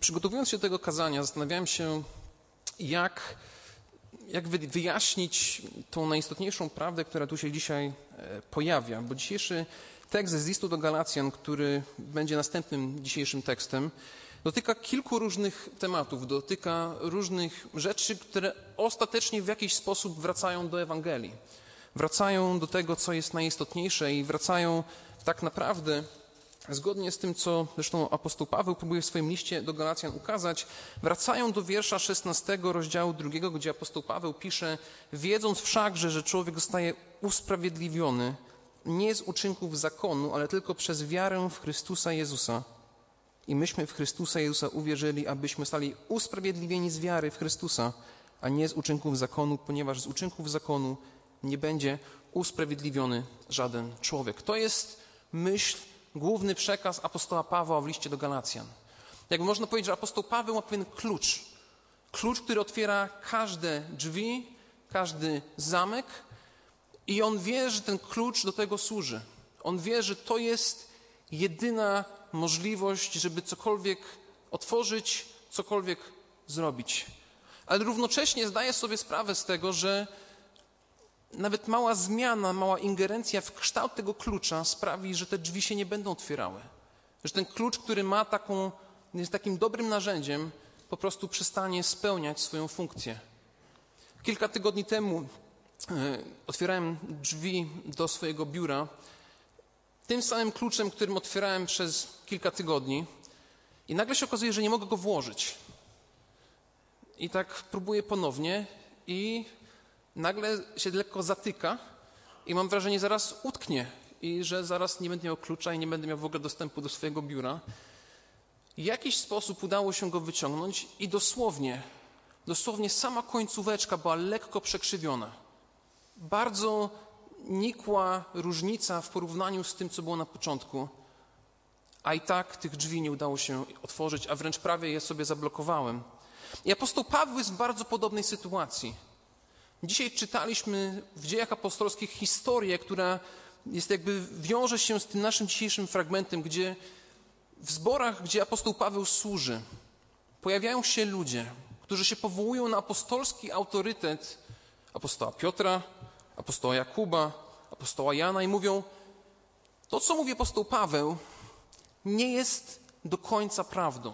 przygotowując się do tego kazania, zastanawiałem się, jak, jak wyjaśnić tą najistotniejszą prawdę, która tu się dzisiaj e, pojawia. Bo dzisiejszy tekst z listu do Galacjan, który będzie następnym dzisiejszym tekstem, dotyka kilku różnych tematów, dotyka różnych rzeczy, które ostatecznie w jakiś sposób wracają do Ewangelii. Wracają do tego, co jest najistotniejsze i wracają tak naprawdę zgodnie z tym, co zresztą apostoł Paweł próbuje w swoim liście do Galacjan ukazać, wracają do wiersza 16 rozdziału drugiego, gdzie apostoł Paweł pisze, wiedząc wszakże, że człowiek zostaje usprawiedliwiony nie z uczynków zakonu, ale tylko przez wiarę w Chrystusa Jezusa. I myśmy w Chrystusa Jezusa uwierzyli, abyśmy stali usprawiedliwieni z wiary w Chrystusa, a nie z uczynków zakonu, ponieważ z uczynków zakonu nie będzie usprawiedliwiony żaden człowiek. To jest myśl główny przekaz apostoła Pawła w liście do Galacjan. Jakby można powiedzieć, że apostoł Paweł ma pewien klucz. Klucz, który otwiera każde drzwi, każdy zamek i on wie, że ten klucz do tego służy. On wie, że to jest jedyna możliwość, żeby cokolwiek otworzyć, cokolwiek zrobić. Ale równocześnie zdaje sobie sprawę z tego, że nawet mała zmiana, mała ingerencja w kształt tego klucza sprawi, że te drzwi się nie będą otwierały. Że ten klucz, który ma taką, jest takim dobrym narzędziem, po prostu przestanie spełniać swoją funkcję. Kilka tygodni temu e, otwierałem drzwi do swojego biura tym samym kluczem, którym otwierałem przez kilka tygodni, i nagle się okazuje, że nie mogę go włożyć. I tak próbuję ponownie, i nagle się lekko zatyka i mam wrażenie, zaraz utknie i że zaraz nie będę miał klucza i nie będę miał w ogóle dostępu do swojego biura. W jakiś sposób udało się go wyciągnąć i dosłownie, dosłownie sama końcóweczka była lekko przekrzywiona. Bardzo nikła różnica w porównaniu z tym, co było na początku, a i tak tych drzwi nie udało się otworzyć, a wręcz prawie je sobie zablokowałem. I apostoł Paweł jest w bardzo podobnej sytuacji. Dzisiaj czytaliśmy w dziejach apostolskich historię, która jest jakby wiąże się z tym naszym dzisiejszym fragmentem, gdzie w zborach, gdzie apostoł Paweł służy, pojawiają się ludzie, którzy się powołują na apostolski autorytet apostoła Piotra, apostoła Jakuba, apostoła Jana i mówią: To, co mówi apostoł Paweł, nie jest do końca prawdą.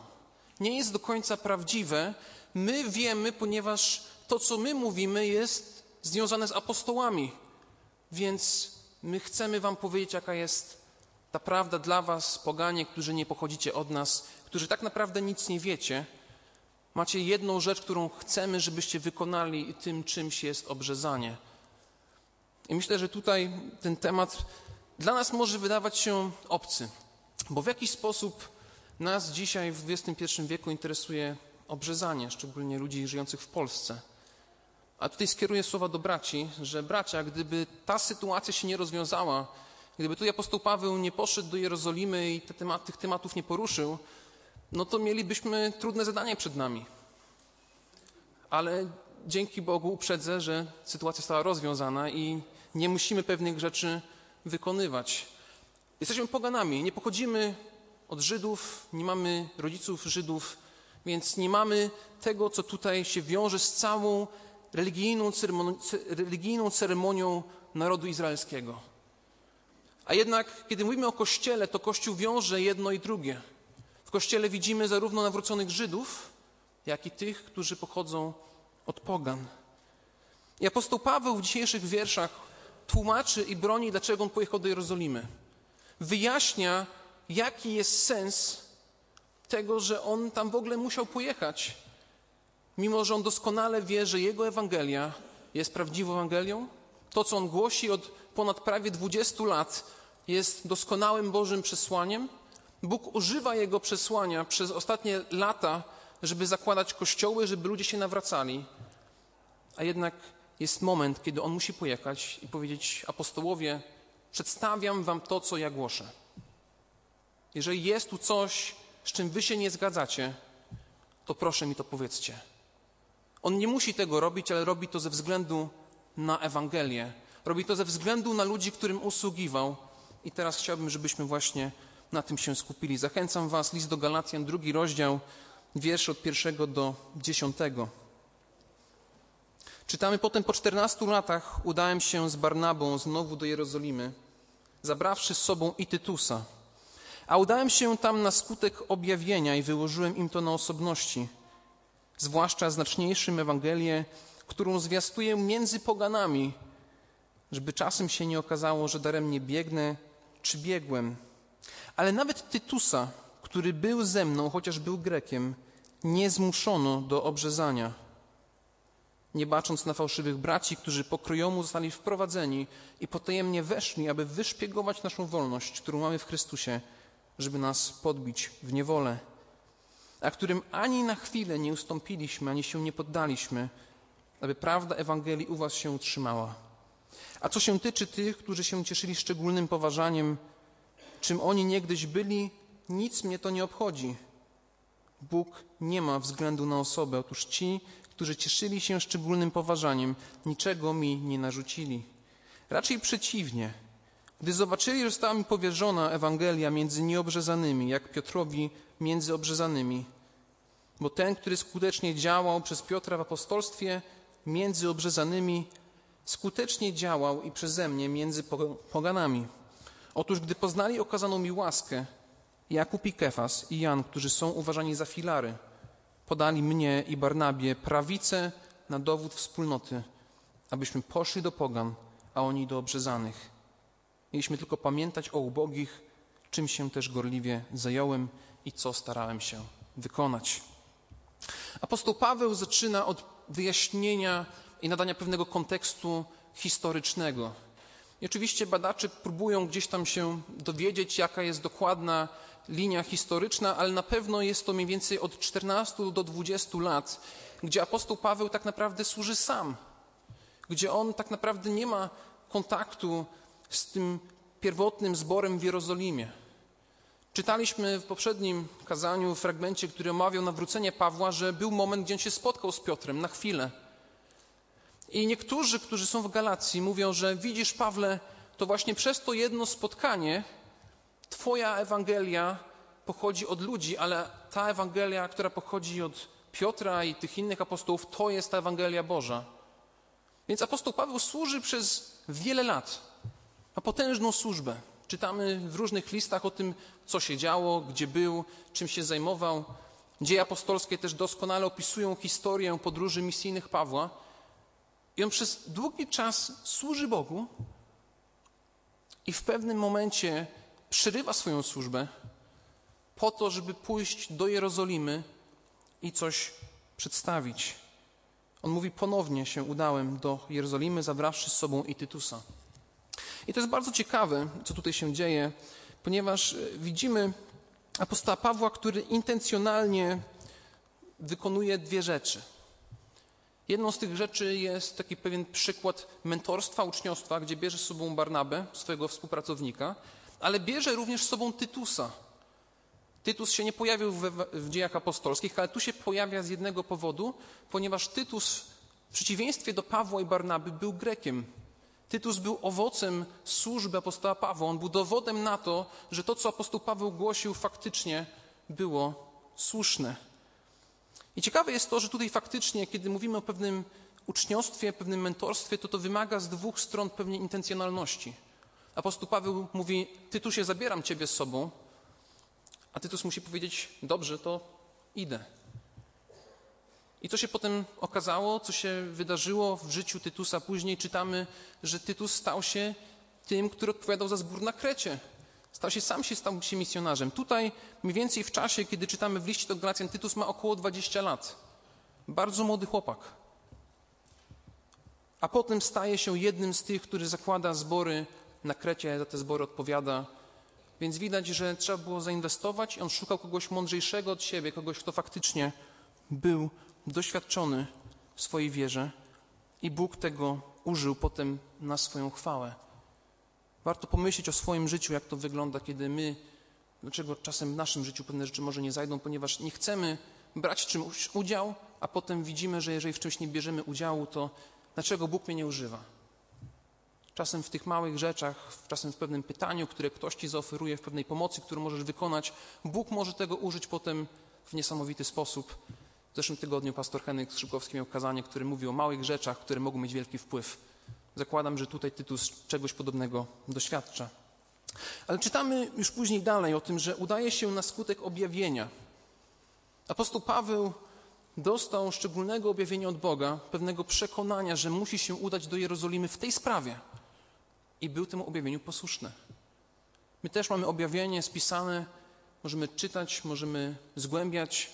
Nie jest do końca prawdziwe. My wiemy, ponieważ to, co my mówimy, jest związane z apostołami. Więc my chcemy Wam powiedzieć, jaka jest ta prawda dla Was, poganie, którzy nie pochodzicie od nas, którzy tak naprawdę nic nie wiecie. Macie jedną rzecz, którą chcemy, żebyście wykonali, i tym czymś jest obrzezanie. I myślę, że tutaj ten temat dla nas może wydawać się obcy, bo w jakiś sposób nas dzisiaj w XXI wieku interesuje obrzezanie, szczególnie ludzi żyjących w Polsce. A tutaj skieruję słowa do braci, że bracia, gdyby ta sytuacja się nie rozwiązała, gdyby tu apostoł Paweł nie poszedł do Jerozolimy i te temat, tych tematów nie poruszył, no to mielibyśmy trudne zadanie przed nami. Ale dzięki Bogu uprzedzę, że sytuacja została rozwiązana i nie musimy pewnych rzeczy wykonywać. Jesteśmy poganami, nie pochodzimy od Żydów, nie mamy rodziców Żydów, więc nie mamy tego, co tutaj się wiąże z całą religijną, ceremonią, religijną ceremonią narodu izraelskiego. A jednak, kiedy mówimy o Kościele, to Kościół wiąże jedno i drugie. W Kościele widzimy zarówno nawróconych Żydów, jak i tych, którzy pochodzą od pogan. I apostoł Paweł w dzisiejszych wierszach tłumaczy i broni, dlaczego on pojechał do Jerozolimy. Wyjaśnia, jaki jest sens tego, że on tam w ogóle musiał pojechać mimo że on doskonale wie, że jego Ewangelia jest prawdziwą Ewangelią, to, co on głosi od ponad prawie 20 lat, jest doskonałym Bożym przesłaniem. Bóg używa jego przesłania przez ostatnie lata, żeby zakładać kościoły, żeby ludzie się nawracali. A jednak jest moment, kiedy on musi pojechać i powiedzieć: Apostołowie, przedstawiam wam to, co ja głoszę. Jeżeli jest tu coś, z czym wy się nie zgadzacie, to proszę mi to powiedzcie. On nie musi tego robić, ale robi to ze względu na Ewangelię. Robi to ze względu na ludzi, którym usługiwał. I teraz chciałbym, żebyśmy właśnie na tym się skupili. Zachęcam Was, list do Galacjan, drugi rozdział, wierszy od pierwszego do dziesiątego. Czytamy potem po czternastu latach udałem się z Barnabą znowu do Jerozolimy, zabrawszy z sobą i Tytusa. A udałem się tam na skutek objawienia i wyłożyłem im to na osobności, zwłaszcza znaczniejszym Ewangelię, którą zwiastuję między poganami, żeby czasem się nie okazało, że daremnie biegnę czy biegłem. Ale nawet Tytusa, który był ze mną, chociaż był Grekiem, nie zmuszono do obrzezania. Nie bacząc na fałszywych braci, którzy pokrojomu zostali wprowadzeni i potajemnie weszli, aby wyszpiegować naszą wolność, którą mamy w Chrystusie, żeby nas podbić w niewolę, a którym ani na chwilę nie ustąpiliśmy, ani się nie poddaliśmy, aby prawda Ewangelii u was się utrzymała. A co się tyczy tych, którzy się cieszyli szczególnym poważaniem, czym oni niegdyś byli, nic mnie to nie obchodzi. Bóg nie ma względu na osobę. Otóż ci, którzy cieszyli się szczególnym poważaniem, niczego mi nie narzucili. Raczej przeciwnie. Gdy zobaczyli, że została mi powierzona Ewangelia między nieobrzezanymi, jak Piotrowi między obrzezanymi, bo ten, który skutecznie działał przez Piotra w apostolstwie między obrzezanymi, skutecznie działał i przeze mnie między poganami. Otóż, gdy poznali okazaną mi łaskę, Jakub i Kefas i Jan, którzy są uważani za filary, podali mnie i Barnabie prawicę na dowód wspólnoty, abyśmy poszli do pogan, a oni do obrzezanych. Mieliśmy tylko pamiętać o ubogich, czym się też gorliwie zająłem i co starałem się wykonać. Apostoł Paweł zaczyna od wyjaśnienia i nadania pewnego kontekstu historycznego. I oczywiście badacze próbują gdzieś tam się dowiedzieć, jaka jest dokładna linia historyczna, ale na pewno jest to mniej więcej od 14 do 20 lat, gdzie apostoł Paweł tak naprawdę służy sam, gdzie on tak naprawdę nie ma kontaktu z tym pierwotnym zborem w Jerozolimie. Czytaliśmy w poprzednim kazaniu, w fragmencie, który omawiał nawrócenie Pawła, że był moment, gdzie on się spotkał z Piotrem na chwilę. I niektórzy, którzy są w Galacji, mówią, że widzisz, Pawle, to właśnie przez to jedno spotkanie Twoja Ewangelia pochodzi od ludzi, ale ta Ewangelia, która pochodzi od Piotra i tych innych apostołów, to jest ta Ewangelia Boża. Więc apostoł Paweł służy przez wiele lat, ma potężną służbę. Czytamy w różnych listach o tym, co się działo, gdzie był, czym się zajmował. Dzieje apostolskie też doskonale opisują historię podróży misyjnych Pawła. I on przez długi czas służy Bogu i w pewnym momencie przerywa swoją służbę po to, żeby pójść do Jerozolimy i coś przedstawić. On mówi: Ponownie się udałem do Jerozolimy, zabrawszy z sobą i Tytusa. I to jest bardzo ciekawe, co tutaj się dzieje, ponieważ e, widzimy apostoła Pawła, który intencjonalnie wykonuje dwie rzeczy. Jedną z tych rzeczy jest taki pewien przykład mentorstwa, uczniostwa, gdzie bierze z sobą Barnabę, swojego współpracownika, ale bierze również z sobą Tytusa. Tytus się nie pojawił w, w dziejach apostolskich, ale tu się pojawia z jednego powodu, ponieważ Tytus w przeciwieństwie do Pawła i Barnaby był Grekiem. Tytus był owocem służby apostoła Pawła. On był dowodem na to, że to, co apostoł Paweł głosił, faktycznie było słuszne. I ciekawe jest to, że tutaj faktycznie, kiedy mówimy o pewnym uczniostwie, pewnym mentorstwie, to to wymaga z dwóch stron pewnej intencjonalności. Apostoł Paweł mówi: Tytusie, zabieram ciebie z sobą, a Tytus musi powiedzieć: Dobrze, to idę. I co się potem okazało, co się wydarzyło w życiu Tytusa? Później czytamy, że Tytus stał się tym, który odpowiadał za zbór na Krecie. Stał się, sam się stał się misjonarzem. Tutaj mniej więcej w czasie, kiedy czytamy w liście do Galacjan, Tytus ma około 20 lat. Bardzo młody chłopak. A potem staje się jednym z tych, który zakłada zbory na Krecie, za te zbory odpowiada. Więc widać, że trzeba było zainwestować i on szukał kogoś mądrzejszego od siebie, kogoś, kto faktycznie był doświadczony w swojej wierze i Bóg tego użył potem na swoją chwałę. Warto pomyśleć o swoim życiu, jak to wygląda, kiedy my, dlaczego czasem w naszym życiu pewne rzeczy może nie zajdą, ponieważ nie chcemy brać czymś udział, a potem widzimy, że jeżeli w czymś nie bierzemy udziału, to dlaczego Bóg mnie nie używa? Czasem w tych małych rzeczach, czasem w pewnym pytaniu, które ktoś ci zaoferuje, w pewnej pomocy, którą możesz wykonać, Bóg może tego użyć potem w niesamowity sposób. W zeszłym tygodniu pastor Henryk Skrzypkowski miał kazanie, które mówi o małych rzeczach, które mogą mieć wielki wpływ. Zakładam, że tutaj Tytus czegoś podobnego doświadcza. Ale czytamy już później dalej o tym, że udaje się na skutek objawienia. Apostoł Paweł dostał szczególnego objawienia od Boga, pewnego przekonania, że musi się udać do Jerozolimy w tej sprawie. I był temu objawieniu posłuszny. My też mamy objawienie spisane, możemy czytać, możemy zgłębiać,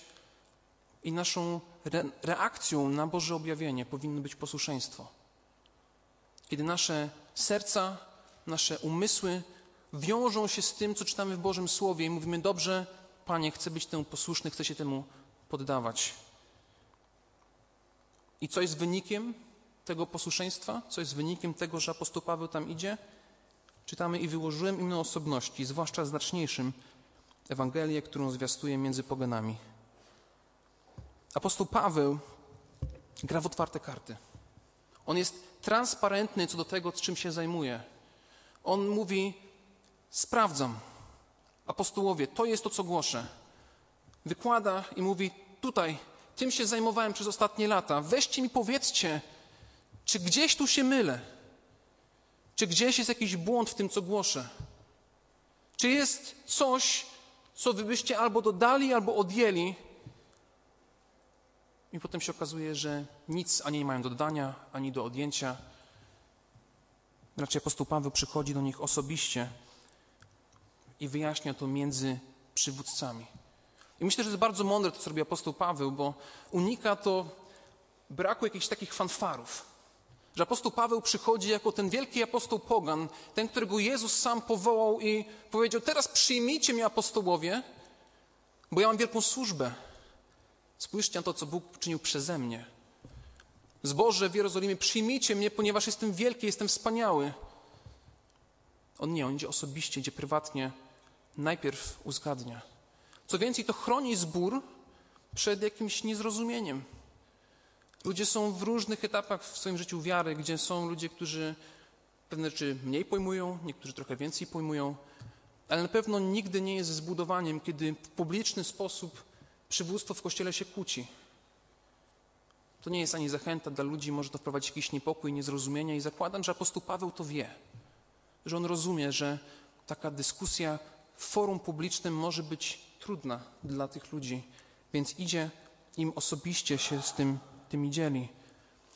i naszą re reakcją na Boże objawienie powinno być posłuszeństwo. Kiedy nasze serca, nasze umysły wiążą się z tym, co czytamy w Bożym Słowie i mówimy: Dobrze, Panie, chcę być temu posłuszny, chcę się temu poddawać. I co jest wynikiem tego posłuszeństwa? Co jest wynikiem tego, że apostoł Paweł tam idzie? Czytamy i wyłożyłem im na osobności, zwłaszcza znaczniejszym, Ewangelię, którą zwiastuje między poganami. Apostoł Paweł gra w otwarte karty. On jest transparentny co do tego, czym się zajmuje. On mówi: Sprawdzam, apostołowie, to jest to, co głoszę. Wykłada i mówi: Tutaj, tym się zajmowałem przez ostatnie lata. Weźcie mi, powiedzcie, czy gdzieś tu się mylę? Czy gdzieś jest jakiś błąd w tym, co głoszę? Czy jest coś, co wy byście albo dodali, albo odjęli, i potem się okazuje, że nic ani nie mają do dodania, ani do odjęcia. Raczej apostoł Paweł przychodzi do nich osobiście i wyjaśnia to między przywódcami. I myślę, że jest bardzo mądre to, co robi apostoł Paweł, bo unika to braku jakichś takich fanfarów. Że apostoł Paweł przychodzi jako ten wielki apostoł pogan, ten, którego Jezus sam powołał i powiedział: Teraz przyjmijcie mnie, apostołowie, bo ja mam wielką służbę. Spójrzcie na to, co Bóg czynił przeze mnie. Zboże w Jerozolimie, przyjmijcie mnie, ponieważ jestem wielki, jestem wspaniały. On nie, on idzie osobiście, idzie prywatnie, najpierw uzgadnia. Co więcej, to chroni zbór przed jakimś niezrozumieniem. Ludzie są w różnych etapach w swoim życiu wiary, gdzie są ludzie, którzy pewne rzeczy mniej pojmują, niektórzy trochę więcej pojmują, ale na pewno nigdy nie jest zbudowaniem, kiedy w publiczny sposób przywództwo w kościele się kłóci. To nie jest ani zachęta dla ludzi, może to wprowadzić jakiś niepokój, niezrozumienie i zakładam, że apostoł Paweł to wie, że on rozumie, że taka dyskusja w forum publicznym może być trudna dla tych ludzi, więc idzie im osobiście się z tym, tymi dzieli.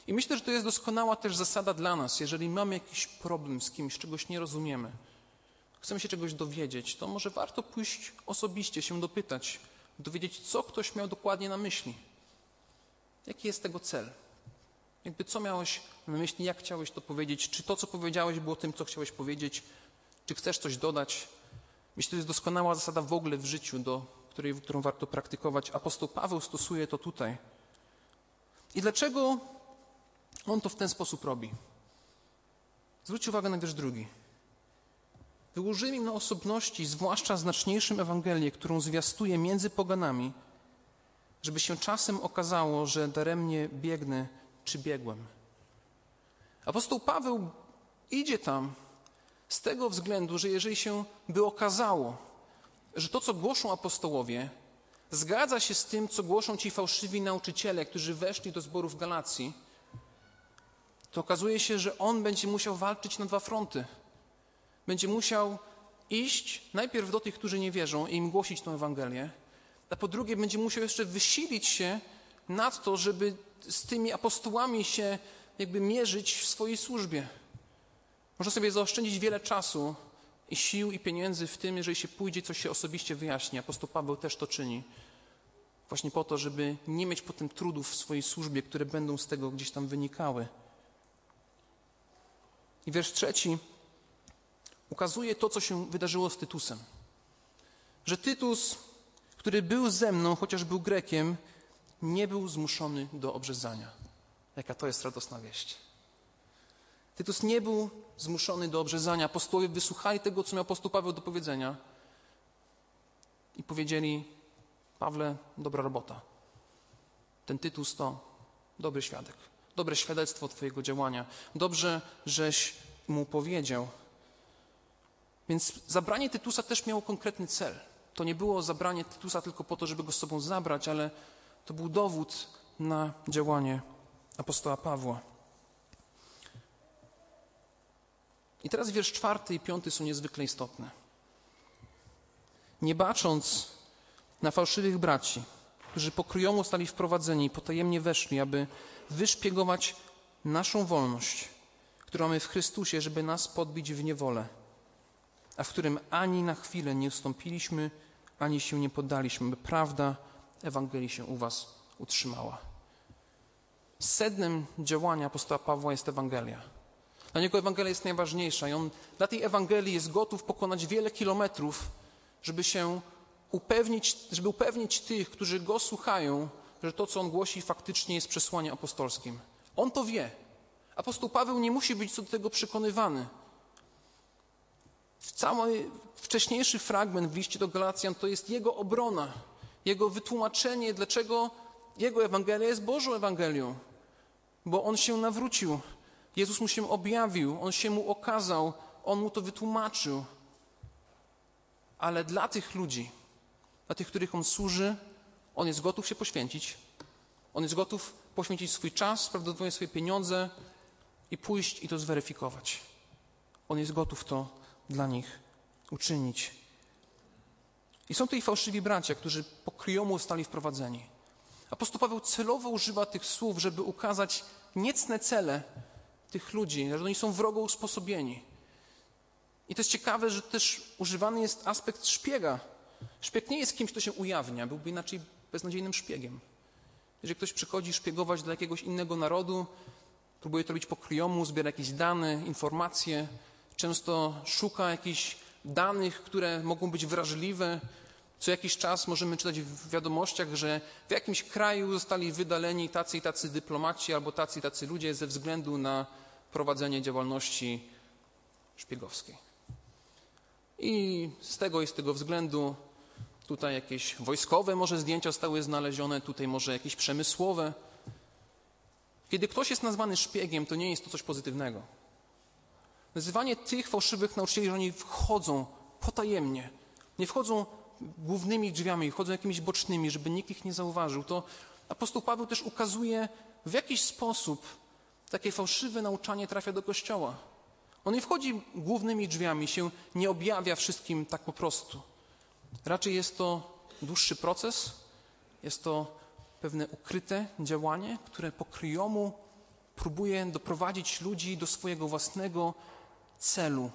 I myślę, że to jest doskonała też zasada dla nas. Jeżeli mamy jakiś problem z kimś, czegoś nie rozumiemy, chcemy się czegoś dowiedzieć, to może warto pójść osobiście, się dopytać, dowiedzieć, co ktoś miał dokładnie na myśli. Jaki jest tego cel? Jakby co miałeś na myśli, jak chciałeś to powiedzieć? Czy to, co powiedziałeś, było tym, co chciałeś powiedzieć? Czy chcesz coś dodać? Myślę, że to jest doskonała zasada w ogóle w życiu, do której, którą warto praktykować. Apostoł Paweł stosuje to tutaj. I dlaczego on to w ten sposób robi? Zwróćcie uwagę na wiersz drugi. Wyłożyłem im na osobności, zwłaszcza znaczniejszym Ewangelię, którą zwiastuje między poganami, żeby się czasem okazało, że daremnie biegnę czy biegłem. Apostoł Paweł idzie tam z tego względu, że jeżeli się by okazało, że to, co głoszą apostołowie, zgadza się z tym, co głoszą ci fałszywi nauczyciele, którzy weszli do zborów Galacji, to okazuje się, że on będzie musiał walczyć na dwa fronty – będzie musiał iść najpierw do tych, którzy nie wierzą i im głosić tę Ewangelię, a po drugie będzie musiał jeszcze wysilić się nad to, żeby z tymi apostołami się jakby mierzyć w swojej służbie. Można sobie zaoszczędzić wiele czasu i sił i pieniędzy w tym, jeżeli się pójdzie, coś się osobiście wyjaśni. Apostoł Paweł też to czyni. Właśnie po to, żeby nie mieć potem trudów w swojej służbie, które będą z tego gdzieś tam wynikały. I wiersz trzeci ukazuje to, co się wydarzyło z Tytusem. Że Tytus, który był ze mną, chociaż był Grekiem, nie był zmuszony do obrzezania. Jaka to jest radosna wieść. Tytus nie był zmuszony do obrzezania. Apostołowie wysłuchali tego, co miał apostoł Paweł do powiedzenia i powiedzieli: Pawle, dobra robota. Ten Tytus to dobry świadek, dobre świadectwo Twojego działania. Dobrze, żeś mu powiedział. Więc zabranie Tytusa też miało konkretny cel. To nie było zabranie Tytusa tylko po to, żeby go z sobą zabrać, ale to był dowód na działanie apostoła Pawła. I teraz wiersz czwarty i piąty są niezwykle istotne. Nie bacząc na fałszywych braci, którzy pokryjomu stali wprowadzeni i potajemnie weszli, aby wyszpiegować naszą wolność, którą mamy w Chrystusie, żeby nas podbić w niewolę, a w którym ani na chwilę nie ustąpiliśmy, ani się nie poddaliśmy, by prawda Ewangelii się u was utrzymała. Sednem działania apostoła Pawła jest Ewangelia. Dla niego Ewangelia jest najważniejsza i on dla tej Ewangelii jest gotów pokonać wiele kilometrów, żeby się upewnić, żeby upewnić tych, którzy go słuchają, że to, co on głosi, faktycznie jest przesłaniem apostolskim. On to wie. Apostoł Paweł nie musi być co do tego przekonywany. Cały wcześniejszy fragment w liście do Galacjan to jest jego obrona, jego wytłumaczenie, dlaczego jego Ewangelia jest Bożą Ewangelią. Bo on się nawrócił, Jezus mu się objawił, on się mu okazał, on mu to wytłumaczył. Ale dla tych ludzi, dla tych, których on służy, on jest gotów się poświęcić. On jest gotów poświęcić swój czas, prawdopodobnie swoje pieniądze i pójść i to zweryfikować. On jest gotów to dla nich uczynić. I są tutaj fałszywi bracia, którzy po kryjomu zostali wprowadzeni. Apostoł Paweł celowo używa tych słów, żeby ukazać niecne cele tych ludzi, że oni są wrogo usposobieni. I to jest ciekawe, że też używany jest aspekt szpiega. Szpieg nie jest kimś, kto się ujawnia, byłby inaczej beznadziejnym szpiegiem. Jeżeli ktoś przychodzi szpiegować do jakiegoś innego narodu, próbuje to robić po kryjomu, zbiera jakieś dane, informacje, często szuka jakichś danych, które mogą być wrażliwe. Co jakiś czas możemy czytać w wiadomościach, że w jakimś kraju zostali wydaleni tacy i tacy dyplomaci albo tacy i tacy ludzie ze względu na prowadzenie działalności szpiegowskiej. I z tego i z tego względu tutaj jakieś wojskowe może zdjęcia zostały znalezione, tutaj może jakieś przemysłowe. Kiedy ktoś jest nazwany szpiegiem, to nie jest to coś pozytywnego. Nazywanie tych fałszywych nauczycieli, że oni wchodzą potajemnie, nie wchodzą głównymi drzwiami, wchodzą jakimiś bocznymi, żeby nikt ich nie zauważył, to apostoł Paweł też ukazuje, w jakiś sposób takie fałszywe nauczanie trafia do kościoła. On nie wchodzi głównymi drzwiami, się nie objawia wszystkim tak po prostu. Raczej jest to dłuższy proces, jest to pewne ukryte działanie, które po kryjomu próbuje doprowadzić ludzi do swojego własnego celu.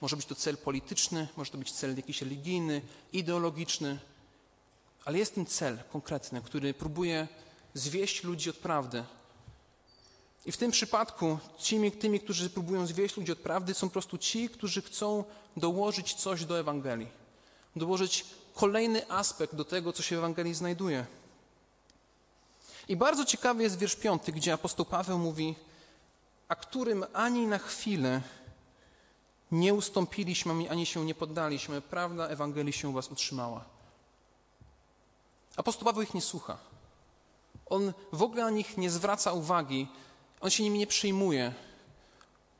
Może być to cel polityczny, może to być cel jakiś religijny, ideologiczny, ale jest ten cel konkretny, który próbuje zwieść ludzi od prawdy. I w tym przypadku tymi, tymi, którzy próbują zwieść ludzi od prawdy, są po prostu ci, którzy chcą dołożyć coś do Ewangelii. Dołożyć kolejny aspekt do tego, co się w Ewangelii znajduje. I bardzo ciekawy jest wiersz piąty, gdzie apostoł Paweł mówi, a którym ani na chwilę nie ustąpiliśmy, ani się nie poddaliśmy. Prawda Ewangelii się u was utrzymała. Apostoł Paweł ich nie słucha. On w ogóle na nich nie zwraca uwagi. On się nimi nie przejmuje.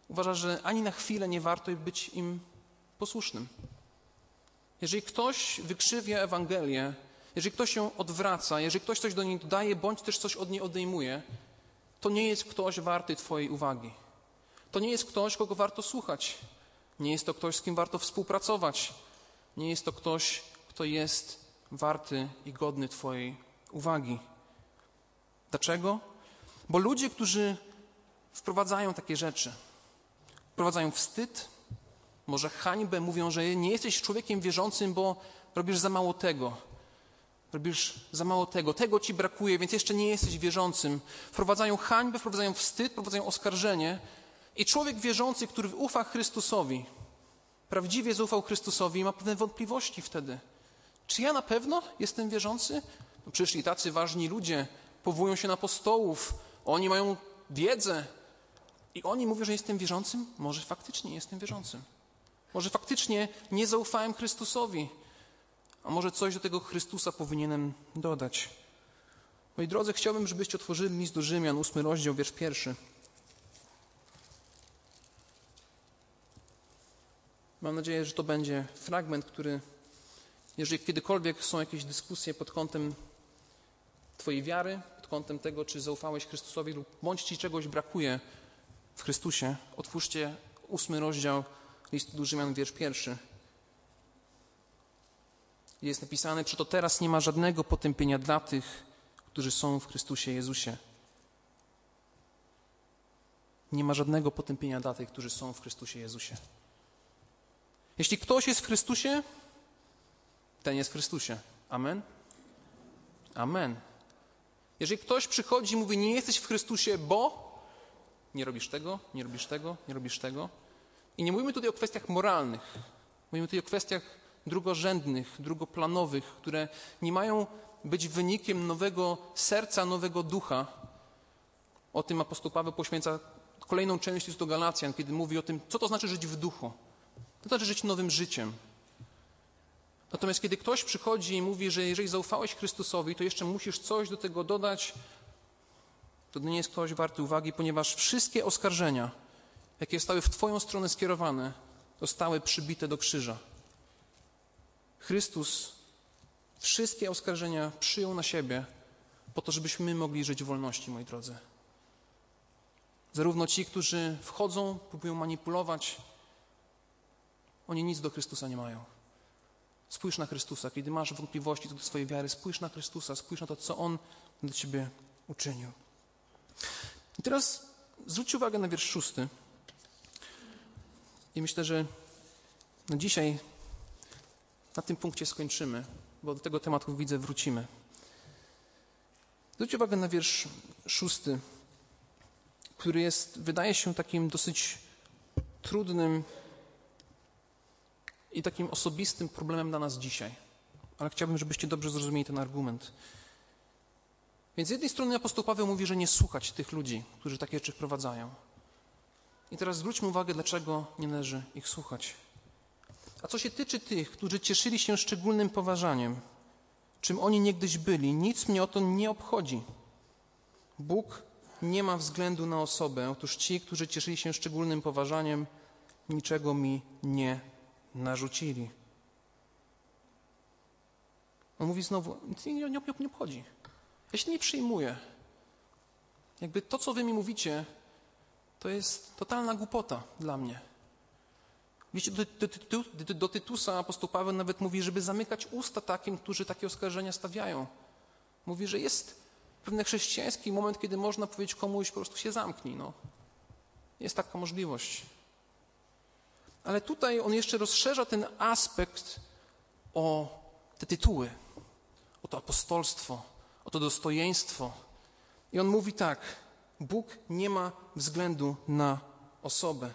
Uważa, że ani na chwilę nie warto być im posłusznym. Jeżeli ktoś wykrzywia Ewangelię, jeżeli ktoś ją odwraca, jeżeli ktoś coś do niej dodaje, bądź też coś od niej odejmuje, to nie jest ktoś warty Twojej uwagi. To nie jest ktoś, kogo warto słuchać. Nie jest to ktoś, z kim warto współpracować. Nie jest to ktoś, kto jest warty i godny Twojej uwagi. Dlaczego? Bo ludzie, którzy wprowadzają takie rzeczy, wprowadzają wstyd, może hańbę, mówią, że nie jesteś człowiekiem wierzącym, bo robisz za mało tego. Robisz za mało tego, tego ci brakuje, więc jeszcze nie jesteś wierzącym. Wprowadzają hańbę, wprowadzają wstyd, wprowadzają oskarżenie, i człowiek wierzący, który ufa Chrystusowi, prawdziwie zaufał Chrystusowi, ma pewne wątpliwości wtedy. Czy ja na pewno jestem wierzący? No przyszli tacy ważni ludzie, powołują się na apostołów, oni mają wiedzę i oni mówią, że jestem wierzącym? Może faktycznie jestem wierzącym. Może faktycznie nie zaufałem Chrystusowi, a może coś do tego Chrystusa powinienem dodać. Moi drodzy, chciałbym, żebyście otworzyli list do Rzymian, ósmy rozdział, wiersz pierwszy. Mam nadzieję, że to będzie fragment, który Jeżeli kiedykolwiek są jakieś dyskusje pod kątem Twojej wiary, pod kątem tego, czy zaufałeś Chrystusowi lub bądź Ci czegoś brakuje w Chrystusie, otwórzcie ósmy rozdział listu do Rzymian, wiersz pierwszy. Jest napisane, przeto teraz nie ma żadnego potępienia dla tych, którzy są w Chrystusie Jezusie. Nie ma żadnego potępienia dla tych, którzy są w Chrystusie Jezusie. Jeśli ktoś jest w Chrystusie, ten jest w Chrystusie. Amen? Amen. Jeżeli ktoś przychodzi i mówi, nie jesteś w Chrystusie, bo nie robisz tego, nie robisz tego, nie robisz tego. I nie mówimy tutaj o kwestiach moralnych. Mówimy tutaj o kwestiach drugorzędnych, drugoplanowych, które nie mają być wynikiem nowego serca, nowego ducha. O tym apostoł Paweł poświęca kolejną część listu do Galacjan, kiedy mówi o tym, co to znaczy żyć w duchu. To znaczy żyć nowym życiem. Natomiast kiedy ktoś przychodzi i mówi, że jeżeli zaufałeś Chrystusowi, to jeszcze musisz coś do tego dodać, to nie jest ktoś warty uwagi, ponieważ wszystkie oskarżenia, jakie zostały w Twoją stronę skierowane, zostały przybite do krzyża. Chrystus wszystkie oskarżenia przyjął na siebie po to, żebyśmy mogli żyć w wolności, moi drodzy. Zarówno ci, którzy wchodzą, próbują manipulować, oni nic do Chrystusa nie mają. Spójrz na Chrystusa. Kiedy masz wątpliwości do swojej wiary, spójrz na Chrystusa, spójrz na to, co On dla Ciebie uczynił. I teraz zwróć uwagę na wiersz szósty. I myślę, że dzisiaj na tym punkcie skończymy, bo do tego tematu widzę wrócimy. Zwróć uwagę na wiersz szósty, który jest, wydaje się, takim dosyć trudnym i takim osobistym problemem dla nas dzisiaj. Ale chciałbym, żebyście dobrze zrozumieli ten argument. Więc z jednej strony apostoł Paweł mówi, że nie słuchać tych ludzi, którzy takie rzeczy wprowadzają. I teraz zwróćmy uwagę, dlaczego nie należy ich słuchać. A co się tyczy tych, którzy cieszyli się szczególnym poważaniem, czym oni niegdyś byli, nic mnie o to nie obchodzi. Bóg nie ma względu na osobę. Otóż ci, którzy cieszyli się szczególnym poważaniem, niczego mi nie narzucili. On mówi znowu, nic mnie nie, nie, nie obchodzi. Ja się nie przyjmuję. Jakby to, co wy mi mówicie, to jest totalna głupota dla mnie. Wiecie, do, do, do, do Tytusa apostoł Paweł nawet mówi, żeby zamykać usta takim, którzy takie oskarżenia stawiają. Mówi, że jest pewien chrześcijański moment, kiedy można powiedzieć komuś po prostu się zamknij. No. Jest taka możliwość. Ale tutaj on jeszcze rozszerza ten aspekt o te tytuły, o to apostolstwo, o to dostojeństwo. I on mówi tak: Bóg nie ma względu na osobę.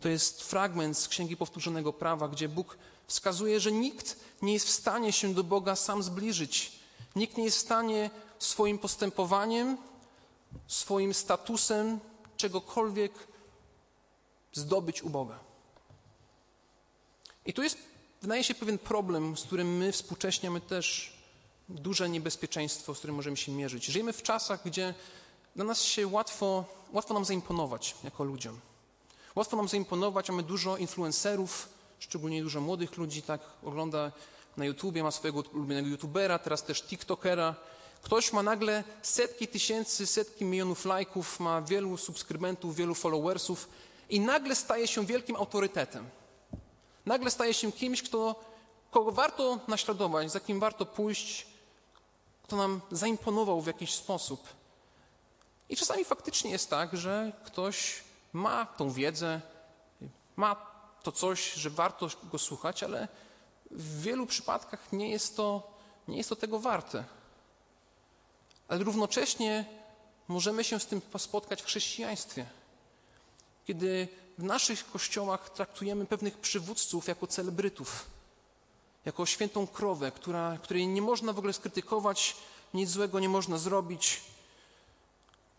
To jest fragment z Księgi Powtórzonego Prawa, gdzie Bóg wskazuje, że nikt nie jest w stanie się do Boga sam zbliżyć. Nikt nie jest w stanie swoim postępowaniem, swoim statusem, czegokolwiek zdobyć u Boga. I tu jest, wydaje się, pewien problem, z którym my współcześnie mamy też duże niebezpieczeństwo, z którym możemy się mierzyć. Żyjemy w czasach, gdzie dla nas się łatwo, łatwo nam zaimponować jako ludziom. Łatwo nam zaimponować, mamy dużo influencerów, szczególnie dużo młodych ludzi, tak ogląda na YouTubie, ma swojego ulubionego YouTubera, teraz też TikTokera. Ktoś ma nagle setki tysięcy, setki milionów lajków, ma wielu subskrybentów, wielu followersów i nagle staje się wielkim autorytetem. Nagle staje się kimś, kto, kogo warto naśladować, za kim warto pójść, kto nam zaimponował w jakiś sposób. I czasami faktycznie jest tak, że ktoś ma tą wiedzę, ma to coś, że warto go słuchać, ale w wielu przypadkach nie jest to, nie jest to tego warte. Ale równocześnie możemy się z tym spotkać w chrześcijaństwie kiedy w naszych kościołach traktujemy pewnych przywódców jako celebrytów, jako świętą krowę, która, której nie można w ogóle skrytykować, nic złego nie można zrobić.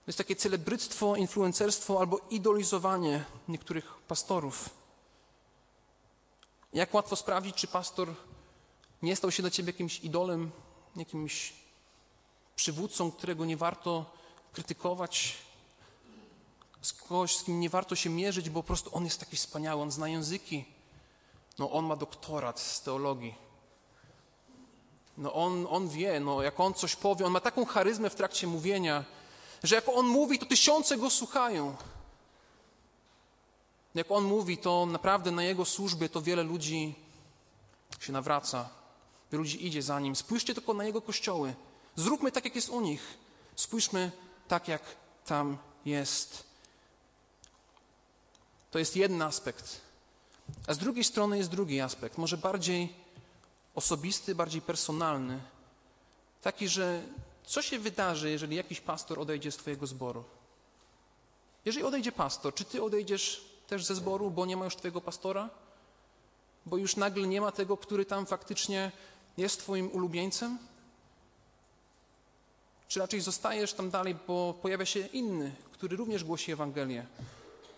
To jest takie celebryctwo, influencerstwo albo idolizowanie niektórych pastorów. Jak łatwo sprawdzić, czy pastor nie stał się dla ciebie jakimś idolem, jakimś przywódcą, którego nie warto krytykować, z kogoś, z kim nie warto się mierzyć, bo po prostu on jest taki wspaniały, on zna języki. No on ma doktorat z teologii. No on, on wie, no jak on coś powie, on ma taką charyzmę w trakcie mówienia, że jak on mówi, to tysiące go słuchają. Jak on mówi, to naprawdę na jego służbie to wiele ludzi się nawraca. Wielu ludzi idzie za nim. Spójrzcie tylko na jego kościoły. Zróbmy tak, jak jest u nich. Spójrzmy tak, jak tam jest. To jest jeden aspekt. A z drugiej strony jest drugi aspekt, może bardziej osobisty, bardziej personalny. Taki, że co się wydarzy, jeżeli jakiś pastor odejdzie z Twojego zboru? Jeżeli odejdzie pastor, czy Ty odejdziesz też ze zboru, bo nie ma już Twojego pastora? Bo już nagle nie ma tego, który tam faktycznie jest Twoim ulubieńcem? Czy raczej zostajesz tam dalej, bo pojawia się inny, który również głosi Ewangelię?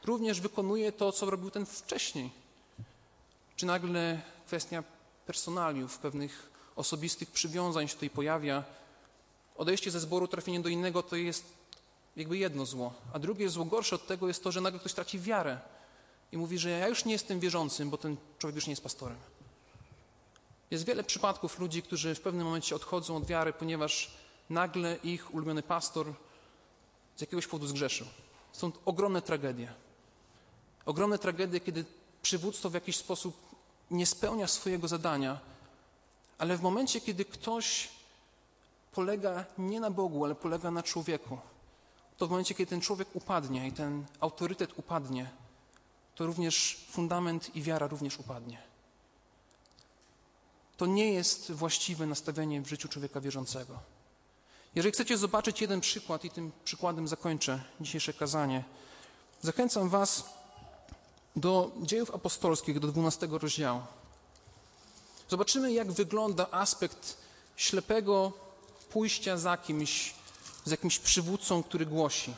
Również wykonuje to, co robił ten wcześniej? Czy nagle kwestia personaliów, pewnych osobistych przywiązań się tutaj pojawia? Odejście ze zboru, trafienie do innego to jest jakby jedno zło, a drugie zło gorsze od tego jest to, że nagle ktoś traci wiarę i mówi, że ja już nie jestem wierzącym, bo ten człowiek już nie jest pastorem. Jest wiele przypadków ludzi, którzy w pewnym momencie odchodzą od wiary, ponieważ nagle ich ulubiony pastor z jakiegoś powodu zgrzeszył. Są ogromne tragedie. Ogromne tragedie, kiedy przywództwo w jakiś sposób nie spełnia swojego zadania, ale w momencie, kiedy ktoś polega nie na Bogu, ale polega na człowieku, to w momencie, kiedy ten człowiek upadnie i ten autorytet upadnie, to również fundament i wiara również upadnie. To nie jest właściwe nastawienie w życiu człowieka wierzącego. Jeżeli chcecie zobaczyć jeden przykład, i tym przykładem zakończę dzisiejsze kazanie, zachęcam Was do dziejów apostolskich, do 12 rozdziału. Zobaczymy, jak wygląda aspekt ślepego pójścia za kimś, z jakimś przywódcą, który głosi.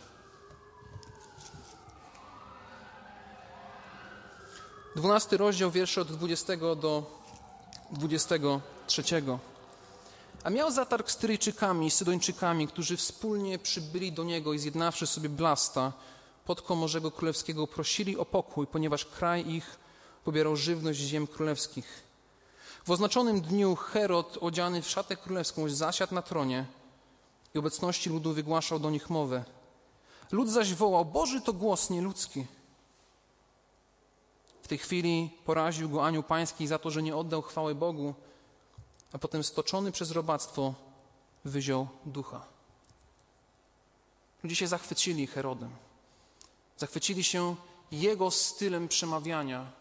Dwunasty rozdział, wiersze od 20 do 23. A miał zatarg z Tyryjczykami, Sydończykami, którzy wspólnie przybyli do niego i zjednawszy sobie blasta, pod Morzego Królewskiego, prosili o pokój, ponieważ kraj ich pobierał żywność ziem królewskich. W oznaczonym dniu Herod, odziany w szatę królewską, zasiadł na tronie i obecności ludu wygłaszał do nich mowę. Lud zaś wołał, Boży to głos nieludzki. W tej chwili poraził go anioł pański za to, że nie oddał chwały Bogu, a potem stoczony przez robactwo wyziął ducha. Ludzie się zachwycili Herodem. Zachwycili się jego stylem przemawiania.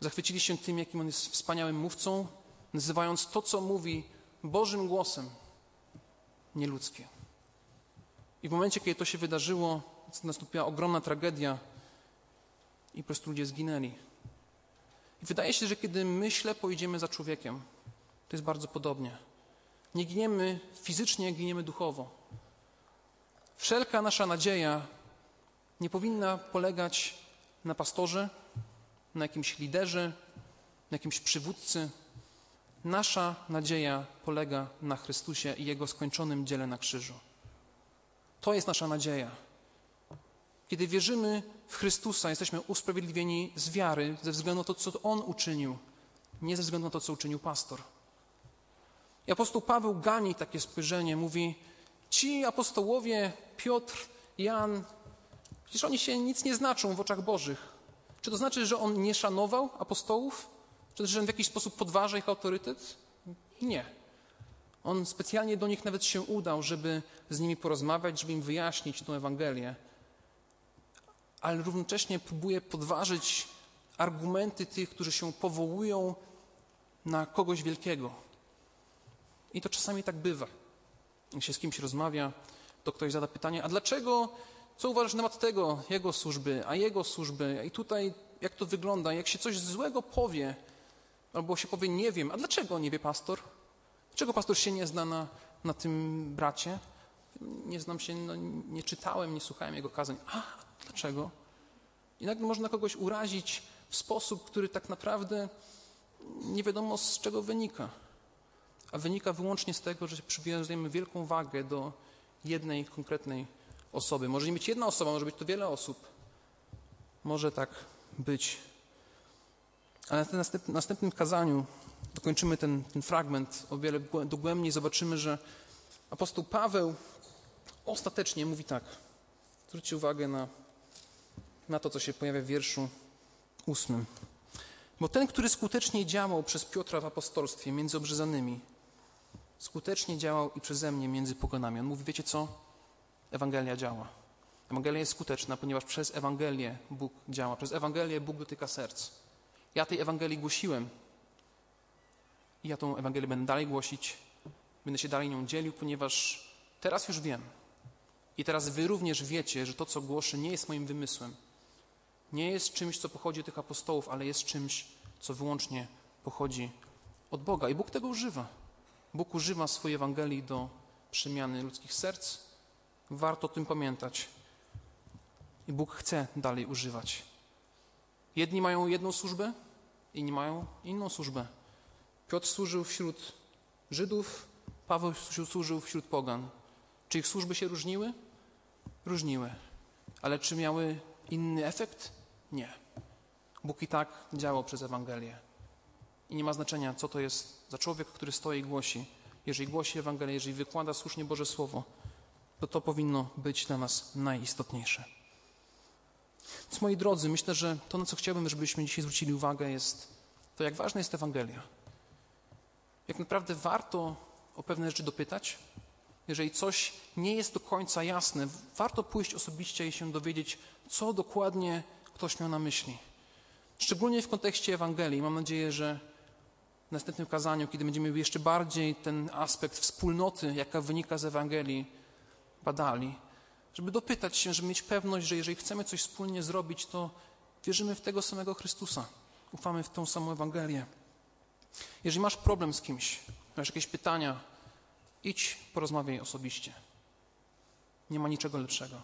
Zachwycili się tym, jakim on jest wspaniałym mówcą, nazywając to, co mówi, Bożym głosem, nieludzkie. I w momencie, kiedy to się wydarzyło, nastąpiła ogromna tragedia i po prostu ludzie zginęli. I wydaje się, że kiedy my ślepo idziemy za człowiekiem, to jest bardzo podobnie. Nie giniemy fizycznie, giniemy duchowo. Wszelka nasza nadzieja nie powinna polegać na pastorze, na jakimś liderze, na jakimś przywódcy. Nasza nadzieja polega na Chrystusie i Jego skończonym dziele na krzyżu. To jest nasza nadzieja. Kiedy wierzymy w Chrystusa, jesteśmy usprawiedliwieni z wiary ze względu na to, co On uczynił, nie ze względu na to, co uczynił pastor. I apostoł Paweł gani takie spojrzenie, mówi: Ci apostołowie, Piotr, Jan, przecież oni się nic nie znaczą w oczach Bożych. Czy to znaczy, że on nie szanował apostołów? Czy że on w jakiś sposób podważa ich autorytet? Nie. On specjalnie do nich nawet się udał, żeby z nimi porozmawiać, żeby im wyjaśnić tę Ewangelię. Ale równocześnie próbuje podważyć argumenty tych, którzy się powołują na kogoś wielkiego. I to czasami tak bywa. Jak się z kimś rozmawia, to ktoś zada pytanie, a dlaczego co uważasz na temat tego, jego służby, a jego służby? I tutaj jak to wygląda? Jak się coś złego powie, albo się powie nie wiem, a dlaczego nie wie pastor? Dlaczego pastor się nie zna na, na tym bracie? Nie znam się, no, nie czytałem, nie słuchałem jego kazań. A, dlaczego? I nagle można kogoś urazić w sposób, który tak naprawdę nie wiadomo z czego wynika. A wynika wyłącznie z tego, że przywiązujemy wielką wagę do jednej konkretnej osoby. Może nie być jedna osoba, może być to wiele osób. Może tak być. Ale na tym następnym kazaniu dokończymy ten, ten fragment o wiele dogłębniej, zobaczymy, że apostoł Paweł ostatecznie mówi tak. Zwróćcie uwagę na, na to, co się pojawia w wierszu ósmym. Bo ten, który skutecznie działał przez Piotra w apostolstwie między obrzezanymi, skutecznie działał i przeze mnie między poganami. On mówi, wiecie co? Ewangelia działa. Ewangelia jest skuteczna, ponieważ przez Ewangelię Bóg działa. Przez Ewangelię Bóg dotyka serc. Ja tej Ewangelii głosiłem i ja tą Ewangelię będę dalej głosić, będę się dalej nią dzielił, ponieważ teraz już wiem. I teraz wy również wiecie, że to, co głoszę, nie jest moim wymysłem. Nie jest czymś, co pochodzi od tych apostołów, ale jest czymś, co wyłącznie pochodzi od Boga. I Bóg tego używa. Bóg używa swojej Ewangelii do przemiany ludzkich serc. Warto o tym pamiętać. I Bóg chce dalej używać. Jedni mają jedną służbę, inni mają inną służbę. Piotr służył wśród Żydów, Paweł służył wśród pogan. Czy ich służby się różniły? Różniły. Ale czy miały inny efekt? Nie. Bóg i tak działał przez Ewangelię. I nie ma znaczenia, co to jest za człowiek, który stoi i głosi. Jeżeli głosi Ewangelię, jeżeli wykłada słusznie Boże Słowo, to to powinno być dla nas najistotniejsze. Więc moi drodzy, myślę, że to, na co chciałbym, żebyśmy dzisiaj zwrócili uwagę, jest to, jak ważna jest Ewangelia. Jak naprawdę warto o pewne rzeczy dopytać. Jeżeli coś nie jest do końca jasne, warto pójść osobiście i się dowiedzieć, co dokładnie ktoś miał na myśli. Szczególnie w kontekście Ewangelii. Mam nadzieję, że w następnym kazaniu, kiedy będziemy jeszcze bardziej ten aspekt wspólnoty, jaka wynika z Ewangelii, badali, żeby dopytać się, żeby mieć pewność, że jeżeli chcemy coś wspólnie zrobić, to wierzymy w tego samego Chrystusa. Ufamy w tą samą Ewangelię. Jeżeli masz problem z kimś, masz jakieś pytania, idź, porozmawiaj osobiście. Nie ma niczego lepszego.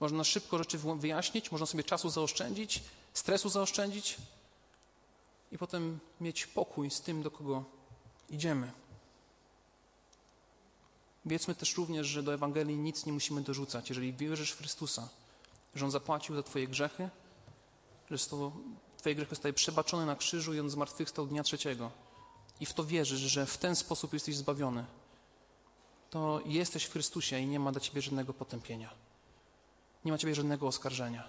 Można szybko rzeczy wyjaśnić, można sobie czasu zaoszczędzić, stresu zaoszczędzić i potem mieć pokój z tym, do kogo idziemy. Wiedzmy też również, że do Ewangelii nic nie musimy dorzucać. Jeżeli wierzysz w Chrystusa, że On zapłacił za Twoje grzechy, że Twoje grzechy zostały przebaczone na krzyżu i On zmartwychwstał dnia trzeciego i w to wierzysz, że w ten sposób jesteś zbawiony, to jesteś w Chrystusie i nie ma dla Ciebie żadnego potępienia. Nie ma Ciebie żadnego oskarżenia.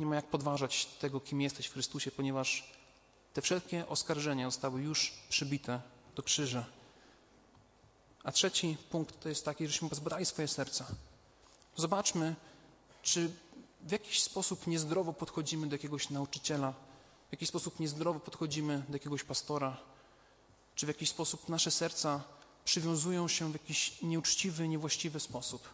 Nie ma jak podważać tego, kim jesteś w Chrystusie, ponieważ te wszelkie oskarżenia zostały już przybite do krzyża. A trzeci punkt to jest taki, żeśmy pozbadali swoje serca. Zobaczmy, czy w jakiś sposób niezdrowo podchodzimy do jakiegoś nauczyciela, w jakiś sposób niezdrowo podchodzimy do jakiegoś pastora, czy w jakiś sposób nasze serca przywiązują się w jakiś nieuczciwy, niewłaściwy sposób.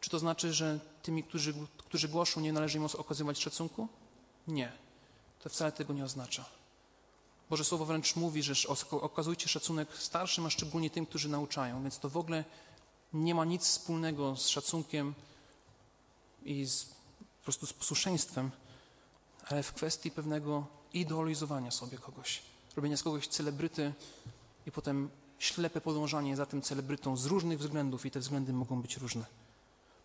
Czy to znaczy, że tymi, którzy, którzy głoszą, nie należy im okazywać szacunku? Nie. To wcale tego nie oznacza. Boże Słowo wręcz mówi, że okazujcie szacunek starszym, a szczególnie tym, którzy nauczają. Więc to w ogóle nie ma nic wspólnego z szacunkiem i z, po prostu z posłuszeństwem, ale w kwestii pewnego idolizowania sobie kogoś, robienia z kogoś celebryty i potem ślepe podążanie za tym celebrytą z różnych względów i te względy mogą być różne.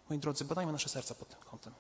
Moi drodzy, badajmy nasze serca pod tym kątem.